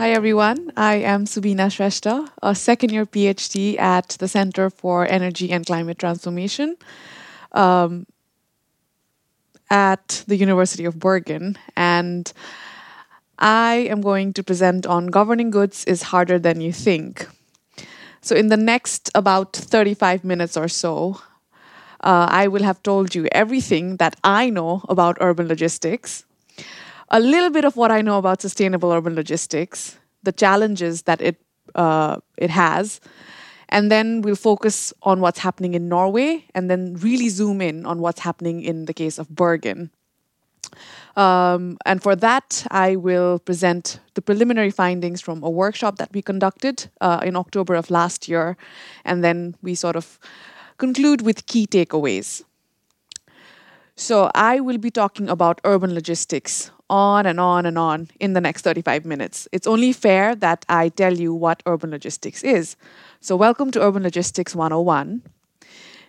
Hi everyone, I am Subina Shrestha, a second year PhD at the Center for Energy and Climate Transformation um, at the University of Bergen. And I am going to present on governing goods is harder than you think. So, in the next about 35 minutes or so, uh, I will have told you everything that I know about urban logistics a little bit of what I know about sustainable urban logistics, the challenges that it uh, it has, and then we'll focus on what's happening in Norway, and then really zoom in on what's happening in the case of Bergen. Um, and for that, I will present the preliminary findings from a workshop that we conducted uh, in October of last year, and then we sort of conclude with key takeaways. So, I will be talking about urban logistics on and on and on in the next 35 minutes. It's only fair that I tell you what urban logistics is. So, welcome to Urban Logistics 101.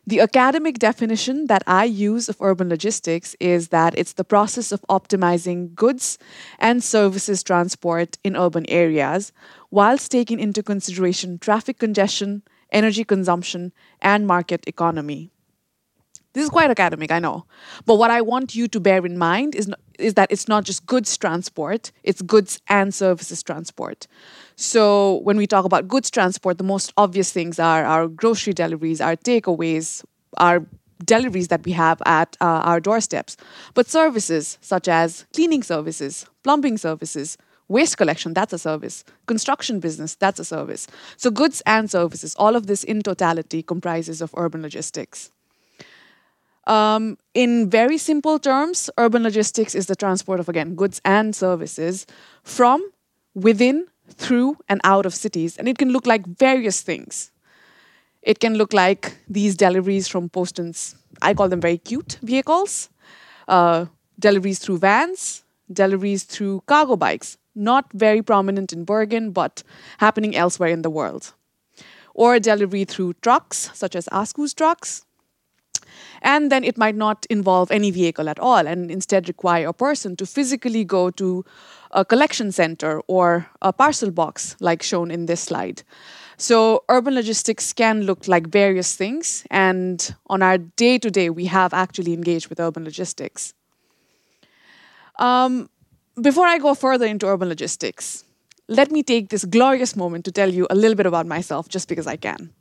The academic definition that I use of urban logistics is that it's the process of optimizing goods and services transport in urban areas whilst taking into consideration traffic congestion, energy consumption, and market economy. This is quite academic, I know. But what I want you to bear in mind is, is that it's not just goods transport, it's goods and services transport. So when we talk about goods transport, the most obvious things are our grocery deliveries, our takeaways, our deliveries that we have at uh, our doorsteps. But services such as cleaning services, plumbing services, waste collection, that's a service. Construction business, that's a service. So goods and services, all of this in totality comprises of urban logistics. Um, in very simple terms, urban logistics is the transport of, again, goods and services from within, through, and out of cities. And it can look like various things. It can look like these deliveries from Postens, I call them very cute vehicles, uh, deliveries through vans, deliveries through cargo bikes, not very prominent in Bergen, but happening elsewhere in the world. Or delivery through trucks, such as ASKO's trucks, and then it might not involve any vehicle at all and instead require a person to physically go to a collection center or a parcel box, like shown in this slide. So, urban logistics can look like various things, and on our day to day, we have actually engaged with urban logistics. Um, before I go further into urban logistics, let me take this glorious moment to tell you a little bit about myself just because I can.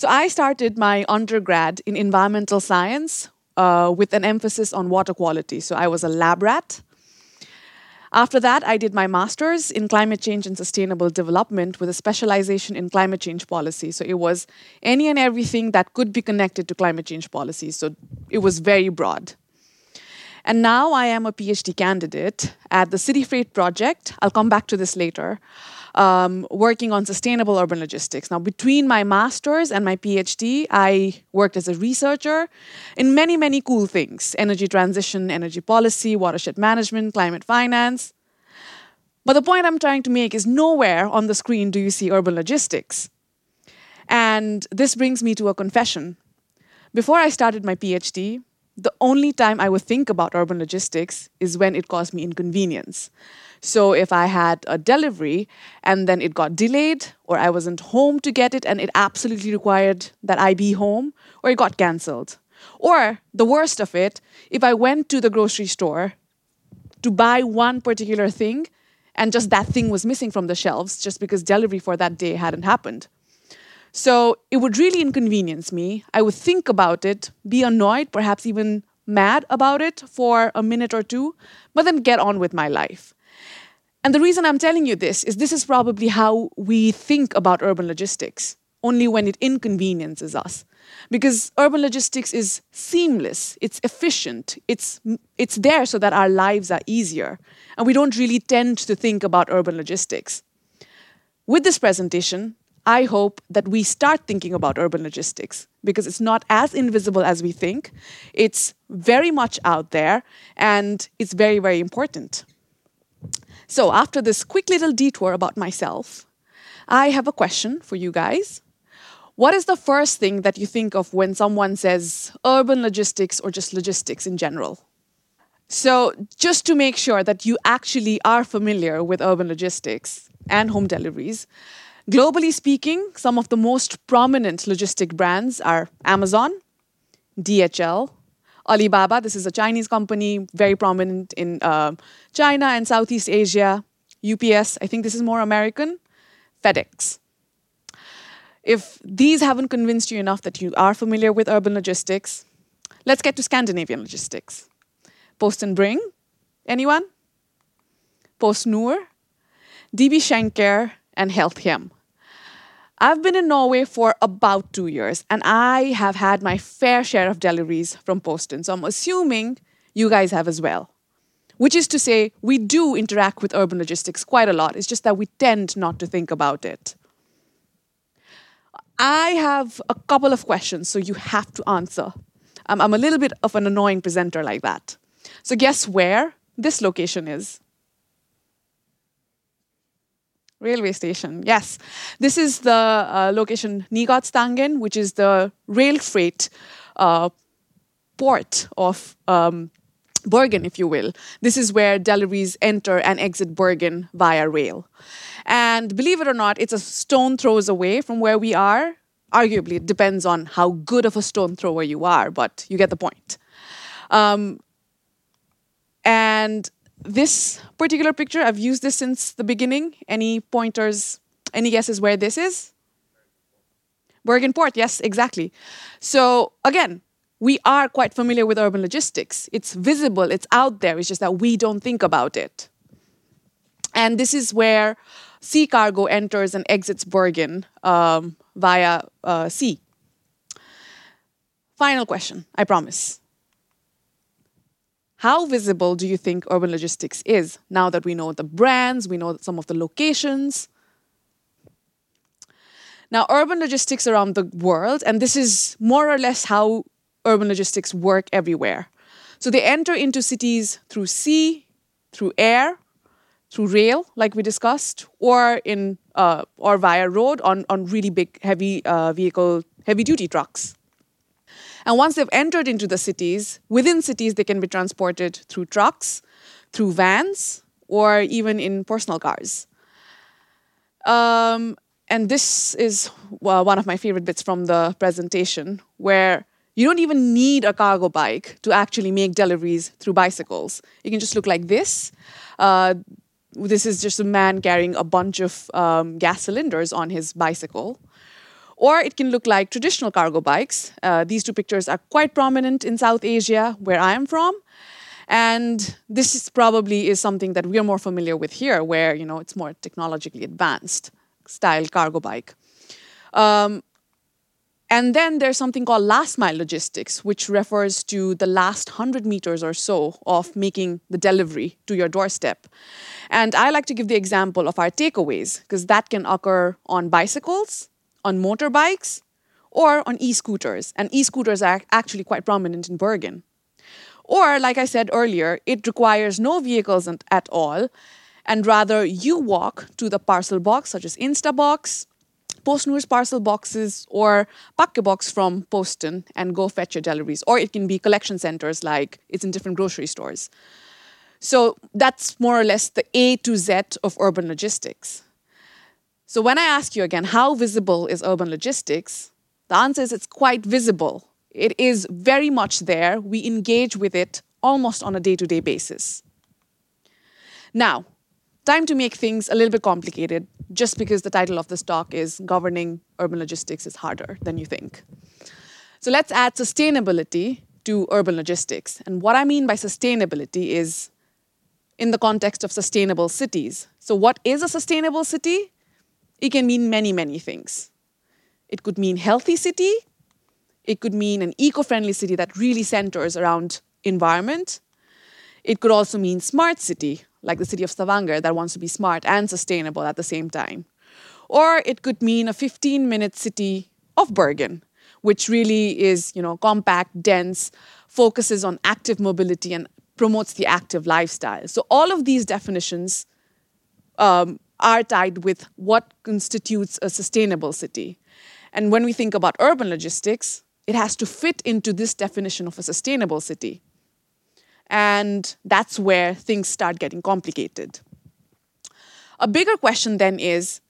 So I started my undergrad in environmental science uh, with an emphasis on water quality. So I was a lab rat. After that, I did my master's in climate change and sustainable development with a specialization in climate change policy. So it was any and everything that could be connected to climate change policy. So it was very broad. And now I am a PhD candidate at the CityFreight Project. I'll come back to this later um, working on sustainable urban logistics. Now, between my master's and my PhD, I worked as a researcher in many, many cool things energy transition, energy policy, watershed management, climate finance. But the point I'm trying to make is nowhere on the screen do you see urban logistics. And this brings me to a confession. Before I started my PhD, the only time I would think about urban logistics is when it caused me inconvenience. So if I had a delivery and then it got delayed, or I wasn't home to get it and it absolutely required that I be home, or it got cancelled. Or the worst of it, if I went to the grocery store to buy one particular thing and just that thing was missing from the shelves just because delivery for that day hadn't happened. So it would really inconvenience me. I would think about it, be annoyed, perhaps even mad about it for a minute or two, but then get on with my life. And the reason I'm telling you this is this is probably how we think about urban logistics, only when it inconveniences us. Because urban logistics is seamless, it's efficient, it's, it's there so that our lives are easier. And we don't really tend to think about urban logistics. With this presentation, I hope that we start thinking about urban logistics because it's not as invisible as we think. It's very much out there and it's very, very important. So, after this quick little detour about myself, I have a question for you guys. What is the first thing that you think of when someone says urban logistics or just logistics in general? So, just to make sure that you actually are familiar with urban logistics and home deliveries, globally speaking, some of the most prominent logistic brands are Amazon, DHL, Alibaba. This is a Chinese company, very prominent in uh, China and Southeast Asia. UPS, I think this is more American. FedEx. If these haven't convinced you enough that you are familiar with urban logistics, let's get to Scandinavian logistics. Post and Bring, anyone? PostNord, DB Schenker, and Helthjem. I've been in Norway for about two years, and I have had my fair share of deliveries from Posten. So I'm assuming you guys have as well. Which is to say, we do interact with urban logistics quite a lot. It's just that we tend not to think about it. I have a couple of questions, so you have to answer. I'm, I'm a little bit of an annoying presenter like that. So, guess where this location is? Railway station, yes. This is the uh, location Nygårdstangen, which is the rail freight uh, port of um, Bergen, if you will. This is where deliveries enter and exit Bergen via rail. And believe it or not, it's a stone throws away from where we are. Arguably, it depends on how good of a stone thrower you are, but you get the point. Um, and this particular picture, I've used this since the beginning. Any pointers, any guesses where this is? Bergen Port, yes, exactly. So again, we are quite familiar with urban logistics. It's visible, it's out there, it's just that we don't think about it. And this is where sea cargo enters and exits Bergen um, via uh, sea. Final question, I promise. How visible do you think urban logistics is now that we know the brands, we know some of the locations? Now, urban logistics around the world, and this is more or less how urban logistics work everywhere. So they enter into cities through sea, through air, through rail, like we discussed, or in uh, or via road on on really big, heavy uh, vehicle, heavy duty trucks. And once they've entered into the cities, within cities they can be transported through trucks, through vans, or even in personal cars. Um, and this is well, one of my favorite bits from the presentation, where you don't even need a cargo bike to actually make deliveries through bicycles. You can just look like this. Uh, this is just a man carrying a bunch of um, gas cylinders on his bicycle. Or it can look like traditional cargo bikes. Uh, these two pictures are quite prominent in South Asia, where I am from. And this is probably is something that we're more familiar with here, where you know it's more technologically advanced style cargo bike. Um, and then there's something called last mile logistics, which refers to the last 100 meters or so of making the delivery to your doorstep. And I like to give the example of our takeaways, because that can occur on bicycles, on motorbikes, or on e scooters. And e scooters are actually quite prominent in Bergen. Or, like I said earlier, it requires no vehicles at all, and rather you walk to the parcel box, such as Instabox, PostNord's parcel boxes or Pakkeboks from Posten and go fetch your deliveries. Or it can be collection centers like it's in different grocery stores. So that's more or less the A to Z of urban logistics. So when I ask you again, how visible is urban logistics? The answer is it's quite visible. It is very much there. We engage with it almost on a day to day basis. Now, time to make things a little bit complicated just because the title of this talk is Governing Urban Logistics is Harder Than You Think. So let's add sustainability to urban logistics. And what I mean by sustainability is in the context of sustainable cities. So, what is a sustainable city? It can mean many, many things. It could mean healthy city. It could mean an eco-friendly city that really centers around environment. It could also mean smart city, like the city of Stavanger that wants to be smart and sustainable at the same time. Or it could mean a 15 minute city of Bergen, which really is, you know, compact, dense, focuses on active mobility and promotes the active lifestyle. So all of these definitions um, are tied with what constitutes a sustainable city. And when we think about urban logistics, it has to fit into this definition of a sustainable city. And that's where things start getting complicated. A bigger question then is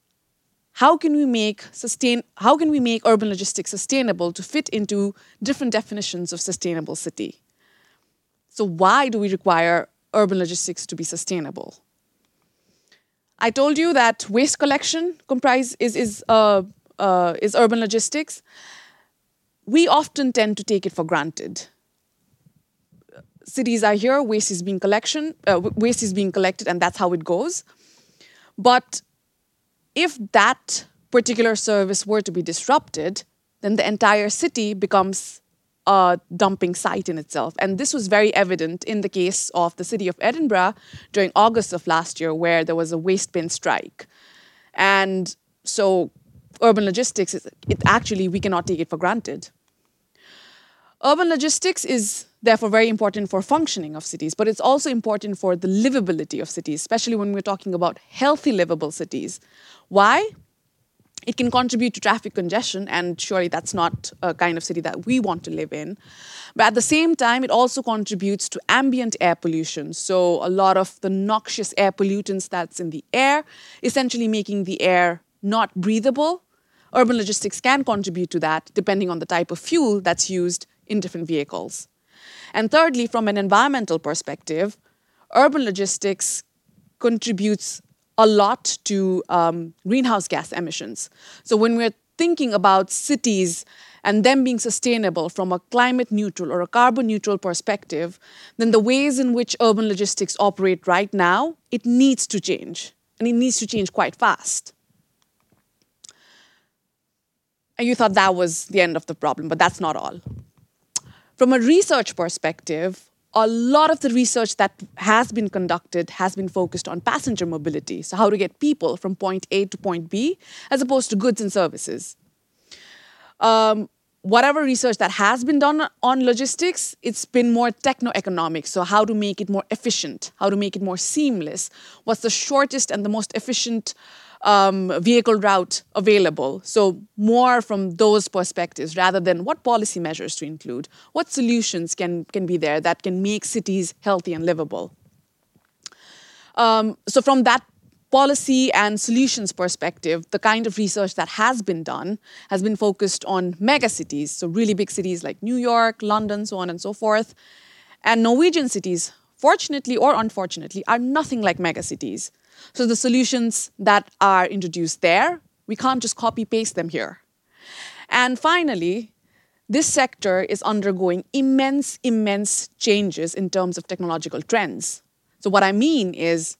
how can we make sustain how can we make urban logistics sustainable to fit into different definitions of sustainable city? So why do we require urban logistics to be sustainable? I told you that waste collection comprise is is uh, uh, is urban logistics. We often tend to take it for granted. Cities are here, waste is being collection, uh, waste is being collected, and that's how it goes. But if that particular service were to be disrupted, then the entire city becomes a dumping site in itself. And this was very evident in the case of the city of Edinburgh during August of last year, where there was a waste bin strike. And so, urban logistics, it actually, we cannot take it for granted. Urban logistics is therefore very important for functioning of cities, but it's also important for the livability of cities, especially when we're talking about healthy livable cities. Why? It can contribute to traffic congestion, and surely that's not a kind of city that we want to live in. But at the same time, it also contributes to ambient air pollution. So, a lot of the noxious air pollutants that's in the air, essentially making the air not breathable. Urban logistics can contribute to that depending on the type of fuel that's used in different vehicles. And thirdly, from an environmental perspective, urban logistics contributes a lot to um, greenhouse gas emissions. So when we're thinking about cities and them being sustainable from a climate neutral or a carbon neutral perspective, then the ways in which urban logistics operate right now, it needs to change. And it needs to change quite fast. And you thought that was the end of the problem, but that's not all. From a research perspective, a lot of the research that has been conducted has been focused on passenger mobility. So, how to get people from point A to point B, as opposed to goods and services. Um, whatever research that has been done on logistics, it's been more techno-economic. So, how to make it more efficient, how to make it more seamless, what's the shortest and the most efficient um, vehicle route available. So, more from those perspectives rather than what policy measures to include, what solutions can, can be there that can make cities healthy and livable. Um, so, from that policy and solutions perspective, the kind of research that has been done has been focused on megacities, so really big cities like New York, London, so on and so forth. And Norwegian cities, fortunately or unfortunately, are nothing like megacities. So the solutions that are introduced there, we can't just copy paste them here. And finally, this sector is undergoing immense, immense changes in terms of technological trends. So, what I mean is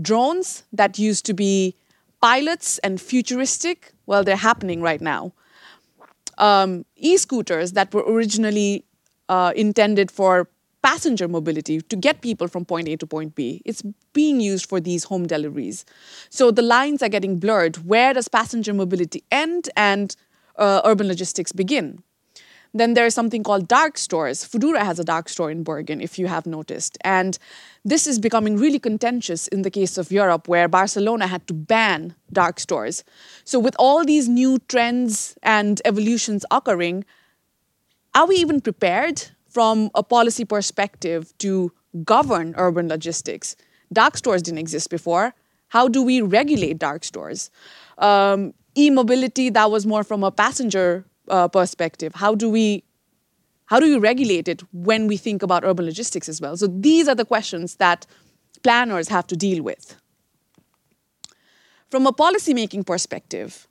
drones that used to be pilots and futuristic, well, they're happening right now. Um, e scooters that were originally uh, intended for passenger mobility to get people from point A to point B. It's being used for these home deliveries. So the lines are getting blurred. Where does passenger mobility end and uh, urban logistics begin? Then there's something called dark stores. Foodora has a dark store in Bergen, if you have noticed. And this is becoming really contentious in the case of Europe, where Barcelona had to ban dark stores. So, with all these new trends and evolutions occurring, are we even prepared from a policy perspective to govern urban logistics. Dark stores didn't exist before. How do we regulate dark stores? Um, e mobility, that was more from a passenger uh, perspective. How do we how do we regulate it when we think about urban logistics as well? So these are the questions that planners have to deal with. From a policymaking perspective,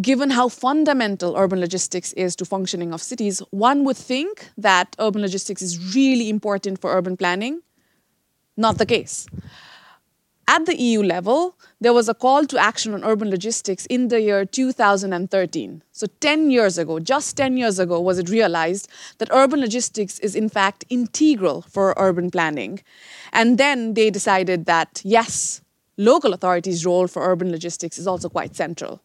given how fundamental urban logistics is to functioning of cities, one would think that urban logistics is really important for urban planning. Not the case. At the EU level, there was a call to action on urban logistics in the year 2013. So 10 years ago, just 10 years ago, was it realized that urban logistics is in fact integral for urban planning. And then they decided that yes, local authorities' role for urban logistics is also quite central.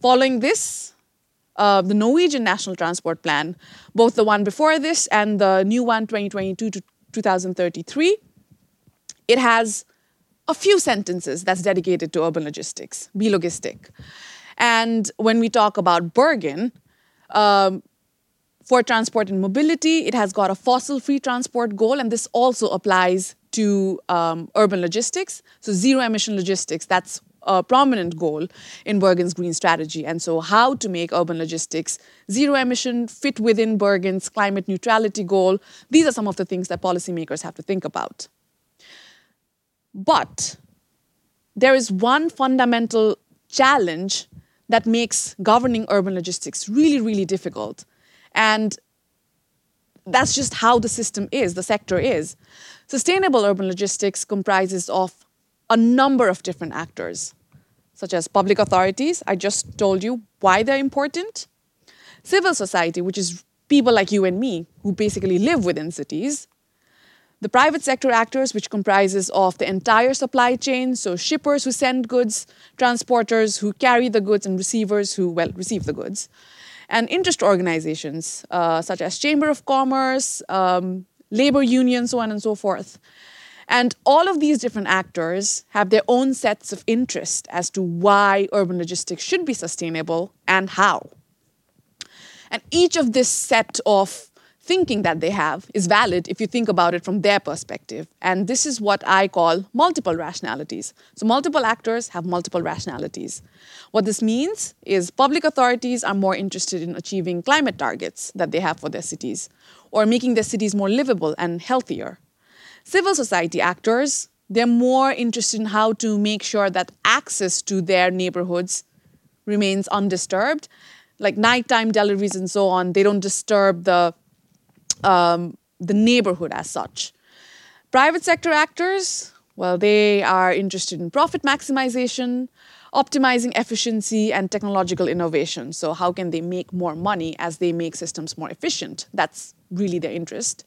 Following this, uh, the Norwegian National Transport Plan, both the one before this and the new one, 2022 to 2033, it has a few sentences that's dedicated to urban logistics, bylogistikk. And when we talk about Bergen, um, For transport and mobility, it has got a fossil free transport goal, and this also applies to um, urban logistics. So, zero emission logistics, that's a prominent goal in Bergen's green strategy. And so, how to make urban logistics zero emission fit within Bergen's climate neutrality goal, these are some of the things that policymakers have to think about. But there is one fundamental challenge that makes governing urban logistics really, really difficult. And that's just how the system is, the sector is. Sustainable urban logistics comprises of a number of different actors, such as public authorities. I just told you why they're important. Civil society, which is people like you and me who basically live within cities. The private sector actors, which comprises of the entire supply chain, so shippers who send goods, transporters who carry the goods, and receivers who, well, receive the goods. And interest organizations, uh, such as Chamber of Commerce, um, labor unions, so on and so forth. And all of these different actors have their own sets of interest as to why urban logistics should be sustainable and how. And each of this set of thinking that they have is valid if you think about it from their perspective. And this is what I call multiple rationalities. So, multiple actors have multiple rationalities. What this means is public authorities are more interested in achieving climate targets that they have for their cities or making their cities more livable and healthier. Civil society actors, they're more interested in how to make sure that access to their neighborhoods remains undisturbed. Like nighttime deliveries and so on, they don't disturb the, um, the neighborhood as such. Private sector actors, well, they are interested in profit maximization, optimizing efficiency and technological innovation. So, how can they make more money as they make systems more efficient? That's really their interest.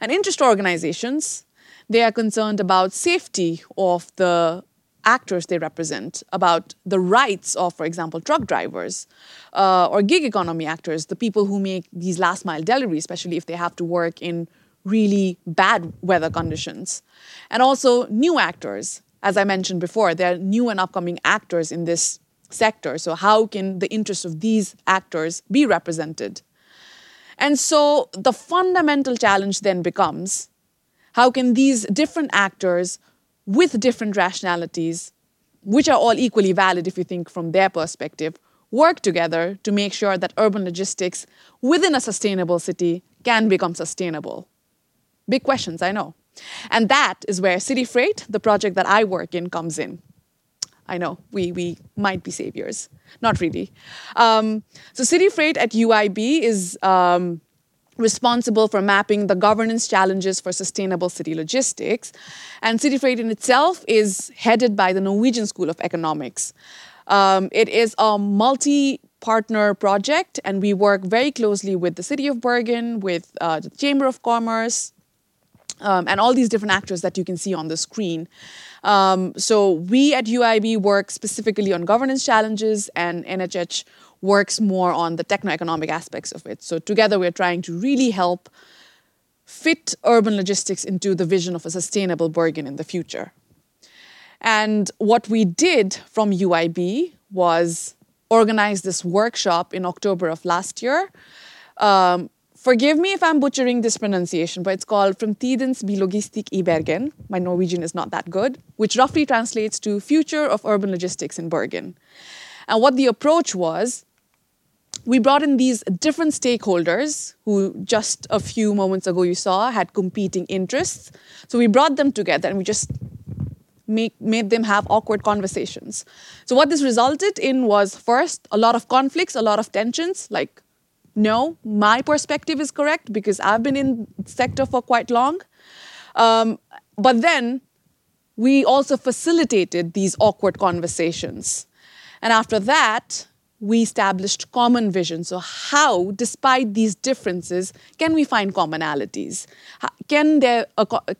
And interest organizations, they are concerned about safety of the actors they represent, about the rights of, for example, truck drivers uh, or gig economy actors, the people who make these last mile deliveries, especially if they have to work in really bad weather conditions. And also new actors. As I mentioned before, there are new and upcoming actors in this sector. So, how can the interests of these actors be represented? And so the fundamental challenge then becomes how can these different actors with different rationalities, which are all equally valid if you think from their perspective, work together to make sure that urban logistics within a sustainable city can become sustainable? Big questions, I know. And that is where CityFreight, the project that I work in, comes in. I know we, we might be saviors. Not really. Um, so, CityFreight at UIB is um, responsible for mapping the governance challenges for sustainable city logistics. And CityFreight in itself is headed by the Norwegian School of Economics. Um, it is a multi partner project, and we work very closely with the City of Bergen, with uh, the Chamber of Commerce, um, and all these different actors that you can see on the screen. Um, so we at UIB work specifically on governance challenges, and NHH works more on the techno-economic aspects of it. So together we're trying to really help fit urban logistics into the vision of a sustainable Bergen in the future. And what we did from UIB was organize this workshop in October of last year um, Forgive me if I'm butchering this pronunciation, but it's called From Framtidens bylogistikk i Bergen. My Norwegian is not that good, which roughly translates to Future of Urban Logistics in Bergen. And what the approach was, we brought in these different stakeholders who just a few moments ago you saw had competing interests. So we brought them together and we just make, made them have awkward conversations. So what this resulted in was first a lot of conflicts, a lot of tensions, like no, my perspective is correct because I've been in sector for quite long. Um, but then we also facilitated these awkward conversations. And after that, we established common vision. So, how, despite these differences, can we find commonalities? Can there,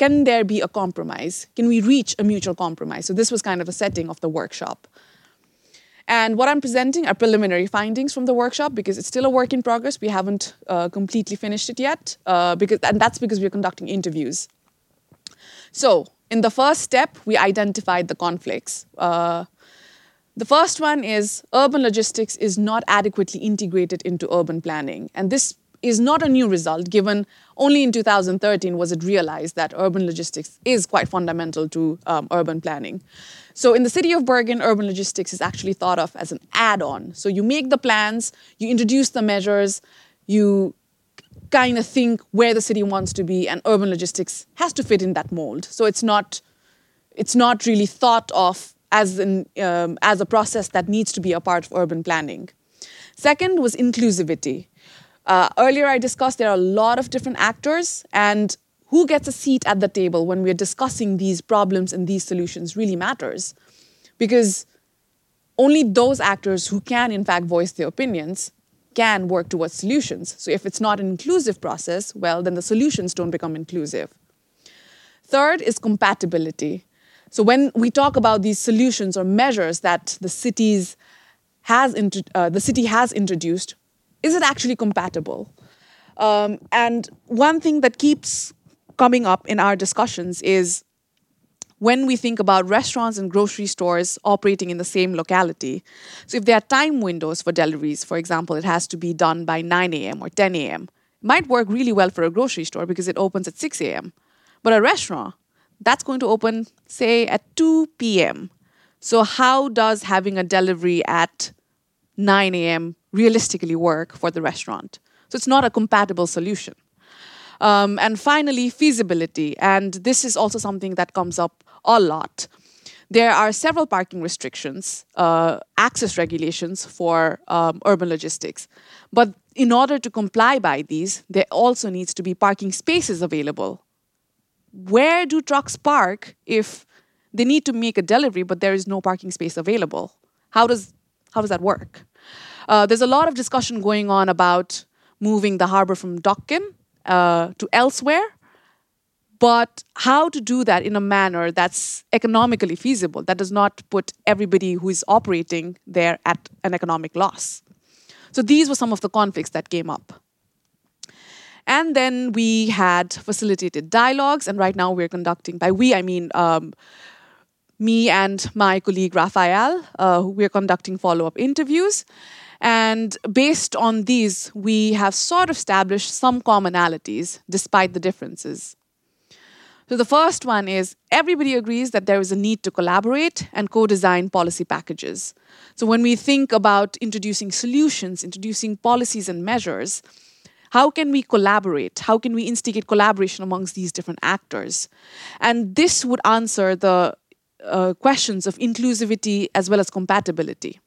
can there be a compromise? Can we reach a mutual compromise? So, this was kind of a setting of the workshop. And what I'm presenting are preliminary findings from the workshop because it's still a work in progress. We haven't uh, completely finished it yet, uh, because, and that's because we're conducting interviews. So, in the first step, we identified the conflicts. Uh, the first one is urban logistics is not adequately integrated into urban planning. And this is not a new result, given only in 2013 was it realized that urban logistics is quite fundamental to um, urban planning. So in the city of Bergen, urban logistics is actually thought of as an add-on. So you make the plans, you introduce the measures, you kind of think where the city wants to be, and urban logistics has to fit in that mold. So it's not it's not really thought of as um, as a process that needs to be a part of urban planning. Second was inclusivity. Uh, earlier, I discussed there are a lot of different actors, and who gets a seat at the table when we're discussing these problems and these solutions really matters. Because only those actors who can, in fact, voice their opinions can work towards solutions. So if it's not an inclusive process, well, then the solutions don't become inclusive. Third is compatibility. So when we talk about these solutions or measures that the cities has uh, the city has introduced, is it actually compatible? Um, and one thing that keeps coming up in our discussions is when we think about restaurants and grocery stores operating in the same locality. So, if there are time windows for deliveries, for example, it has to be done by 9 a.m. or 10 a.m., it might work really well for a grocery store because it opens at 6 a.m. But a restaurant, that's going to open, say, at 2 p.m. So, how does having a delivery at 9 a.m. realistically work for the restaurant? So, it's not a compatible solution. Um, and finally, feasibility. And this is also something that comes up a lot. There are several parking restrictions, uh, access regulations for um, urban logistics. But in order to comply by these, there also needs to be parking spaces available. Where do trucks park if they need to make a delivery, but there is no parking space available? How does, how does that work? Uh, there's a lot of discussion going on about moving the harbor from Dokken uh, to elsewhere. But how to do that in a manner that's economically feasible, that does not put everybody who is operating there at an economic loss. So these were some of the conflicts that came up. And then we had facilitated dialogues, and right now we're conducting, by we, I mean um, me and my colleague Raphael, uh, we're conducting follow up interviews. And based on these, we have sort of established some commonalities despite the differences. So the first one is everybody agrees that there is a need to collaborate and co design policy packages. So when we think about introducing solutions, introducing policies and measures, how can we collaborate? How can we instigate collaboration amongst these different actors? And this would answer the uh, questions of inclusivity as well as compatibility.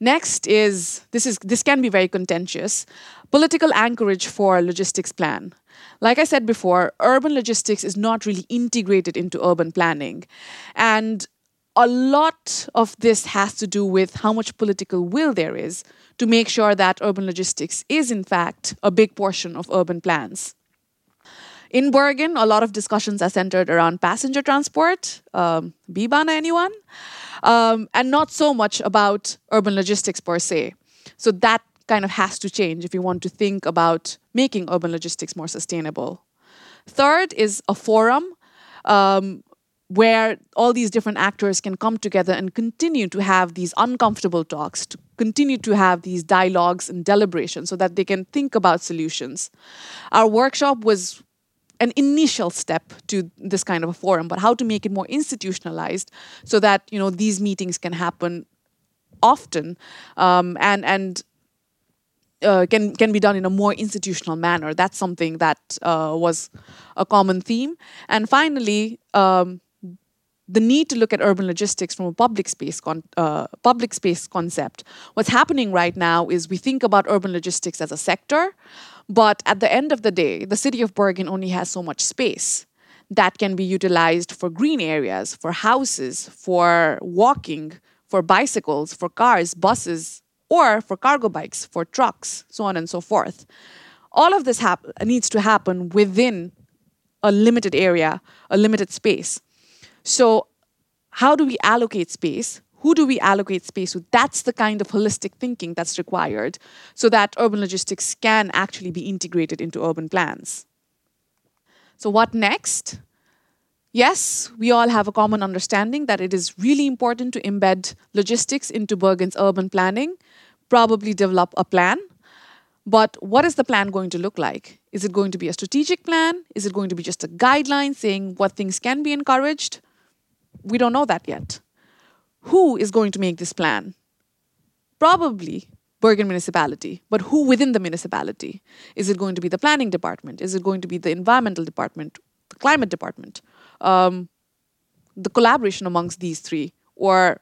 Next is this is this can be very contentious. Political anchorage for logistics plan. Like I said before, urban logistics is not really integrated into urban planning. And a lot of this has to do with how much political will there is to make sure that urban logistics is, in fact, a big portion of urban plans. In Bergen, a lot of discussions are centered around passenger transport. Um, Bibana, anyone? um, and not so much about urban logistics per se. So that kind of has to change if you want to think about making urban logistics more sustainable. Third is a forum um, where all these different actors can come together and continue to have these uncomfortable talks, to continue to have these dialogues and deliberations so that they can think about solutions. Our workshop was an initial step to this kind of a forum, but how to make it more institutionalized so that you know these meetings can happen often um, and and uh, can can be done in a more institutional manner. That's something that uh, was a common theme. And finally, um, the need to look at urban logistics from a public space con- uh, public space concept. What's happening right now is we think about urban logistics as a sector, but at the end of the day, the city of Bergen only has so much space that can be utilized for green areas, for houses, for walking, for bicycles, for cars, buses, or for cargo bikes, for trucks, so on and so forth. All of this hap- needs to happen within a limited area, a limited space. So, how do we allocate space? who do we allocate space to? That's the kind of holistic thinking that's required so that urban logistics can actually be integrated into urban plans. So, what next? Yes, we all have a common understanding that it is really important to embed logistics into Bergen's urban planning, probably develop a plan. But what is the plan going to look like? Is it going to be a strategic plan? Is it going to be just a guideline saying what things can be encouraged? We don't know that yet. Who is going to make this plan? Probably Bergen municipality, but who within the municipality? Is it going to be the planning department? Is it going to be the environmental department, the climate department? Um, the collaboration amongst these three, or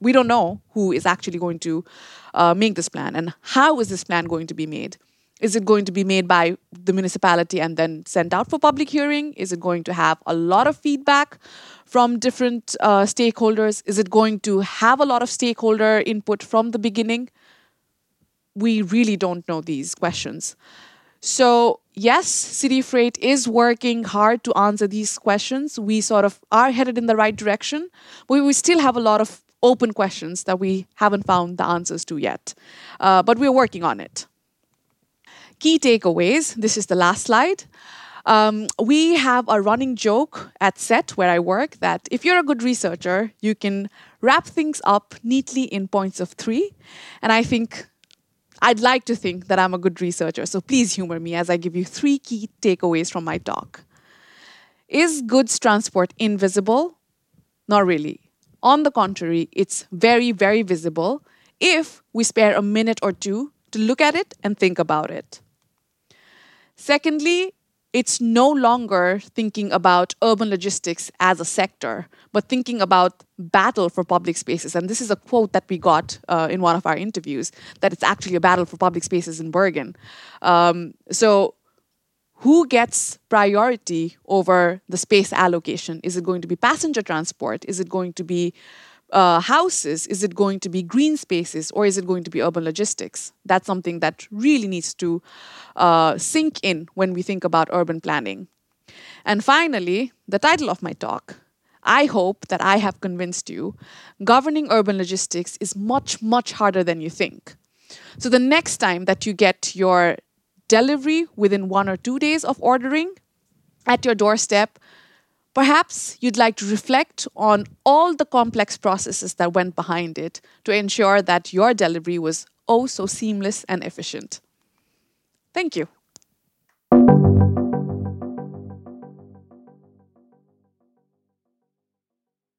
we don't know who is actually going to uh, make this plan and how is this plan going to be made is it going to be made by the municipality and then sent out for public hearing is it going to have a lot of feedback from different uh, stakeholders is it going to have a lot of stakeholder input from the beginning we really don't know these questions so, yes, CityFreight is working hard to answer these questions. We sort of are headed in the right direction, but we still have a lot of open questions that we haven't found the answers to yet. Uh, but we're working on it. Key takeaways this is the last slide. Um, we have a running joke at CET where I work that if you're a good researcher, you can wrap things up neatly in points of three. And I think I'd like to think that I'm a good researcher, so please humor me as I give you three key takeaways from my talk. Is goods transport invisible? Not really. On the contrary, it's very, very visible if we spare a minute or two to look at it and think about it. Secondly, it's no longer thinking about urban logistics as a sector, but thinking about battle for public spaces. And this is a quote that we got uh, in one of our interviews that it's actually a battle for public spaces in Bergen. Um, so, who gets priority over the space allocation? Is it going to be passenger transport? Is it going to be uh, houses? Is it going to be green spaces or is it going to be urban logistics? That's something that really needs to uh, sink in when we think about urban planning. And finally, the title of my talk. I hope that I have convinced you governing urban logistics is much, much harder than you think. So, the next time that you get your delivery within one or two days of ordering at your doorstep, Perhaps you'd like to reflect on all the complex processes that went behind it to ensure that your delivery was oh so seamless and efficient. Thank you.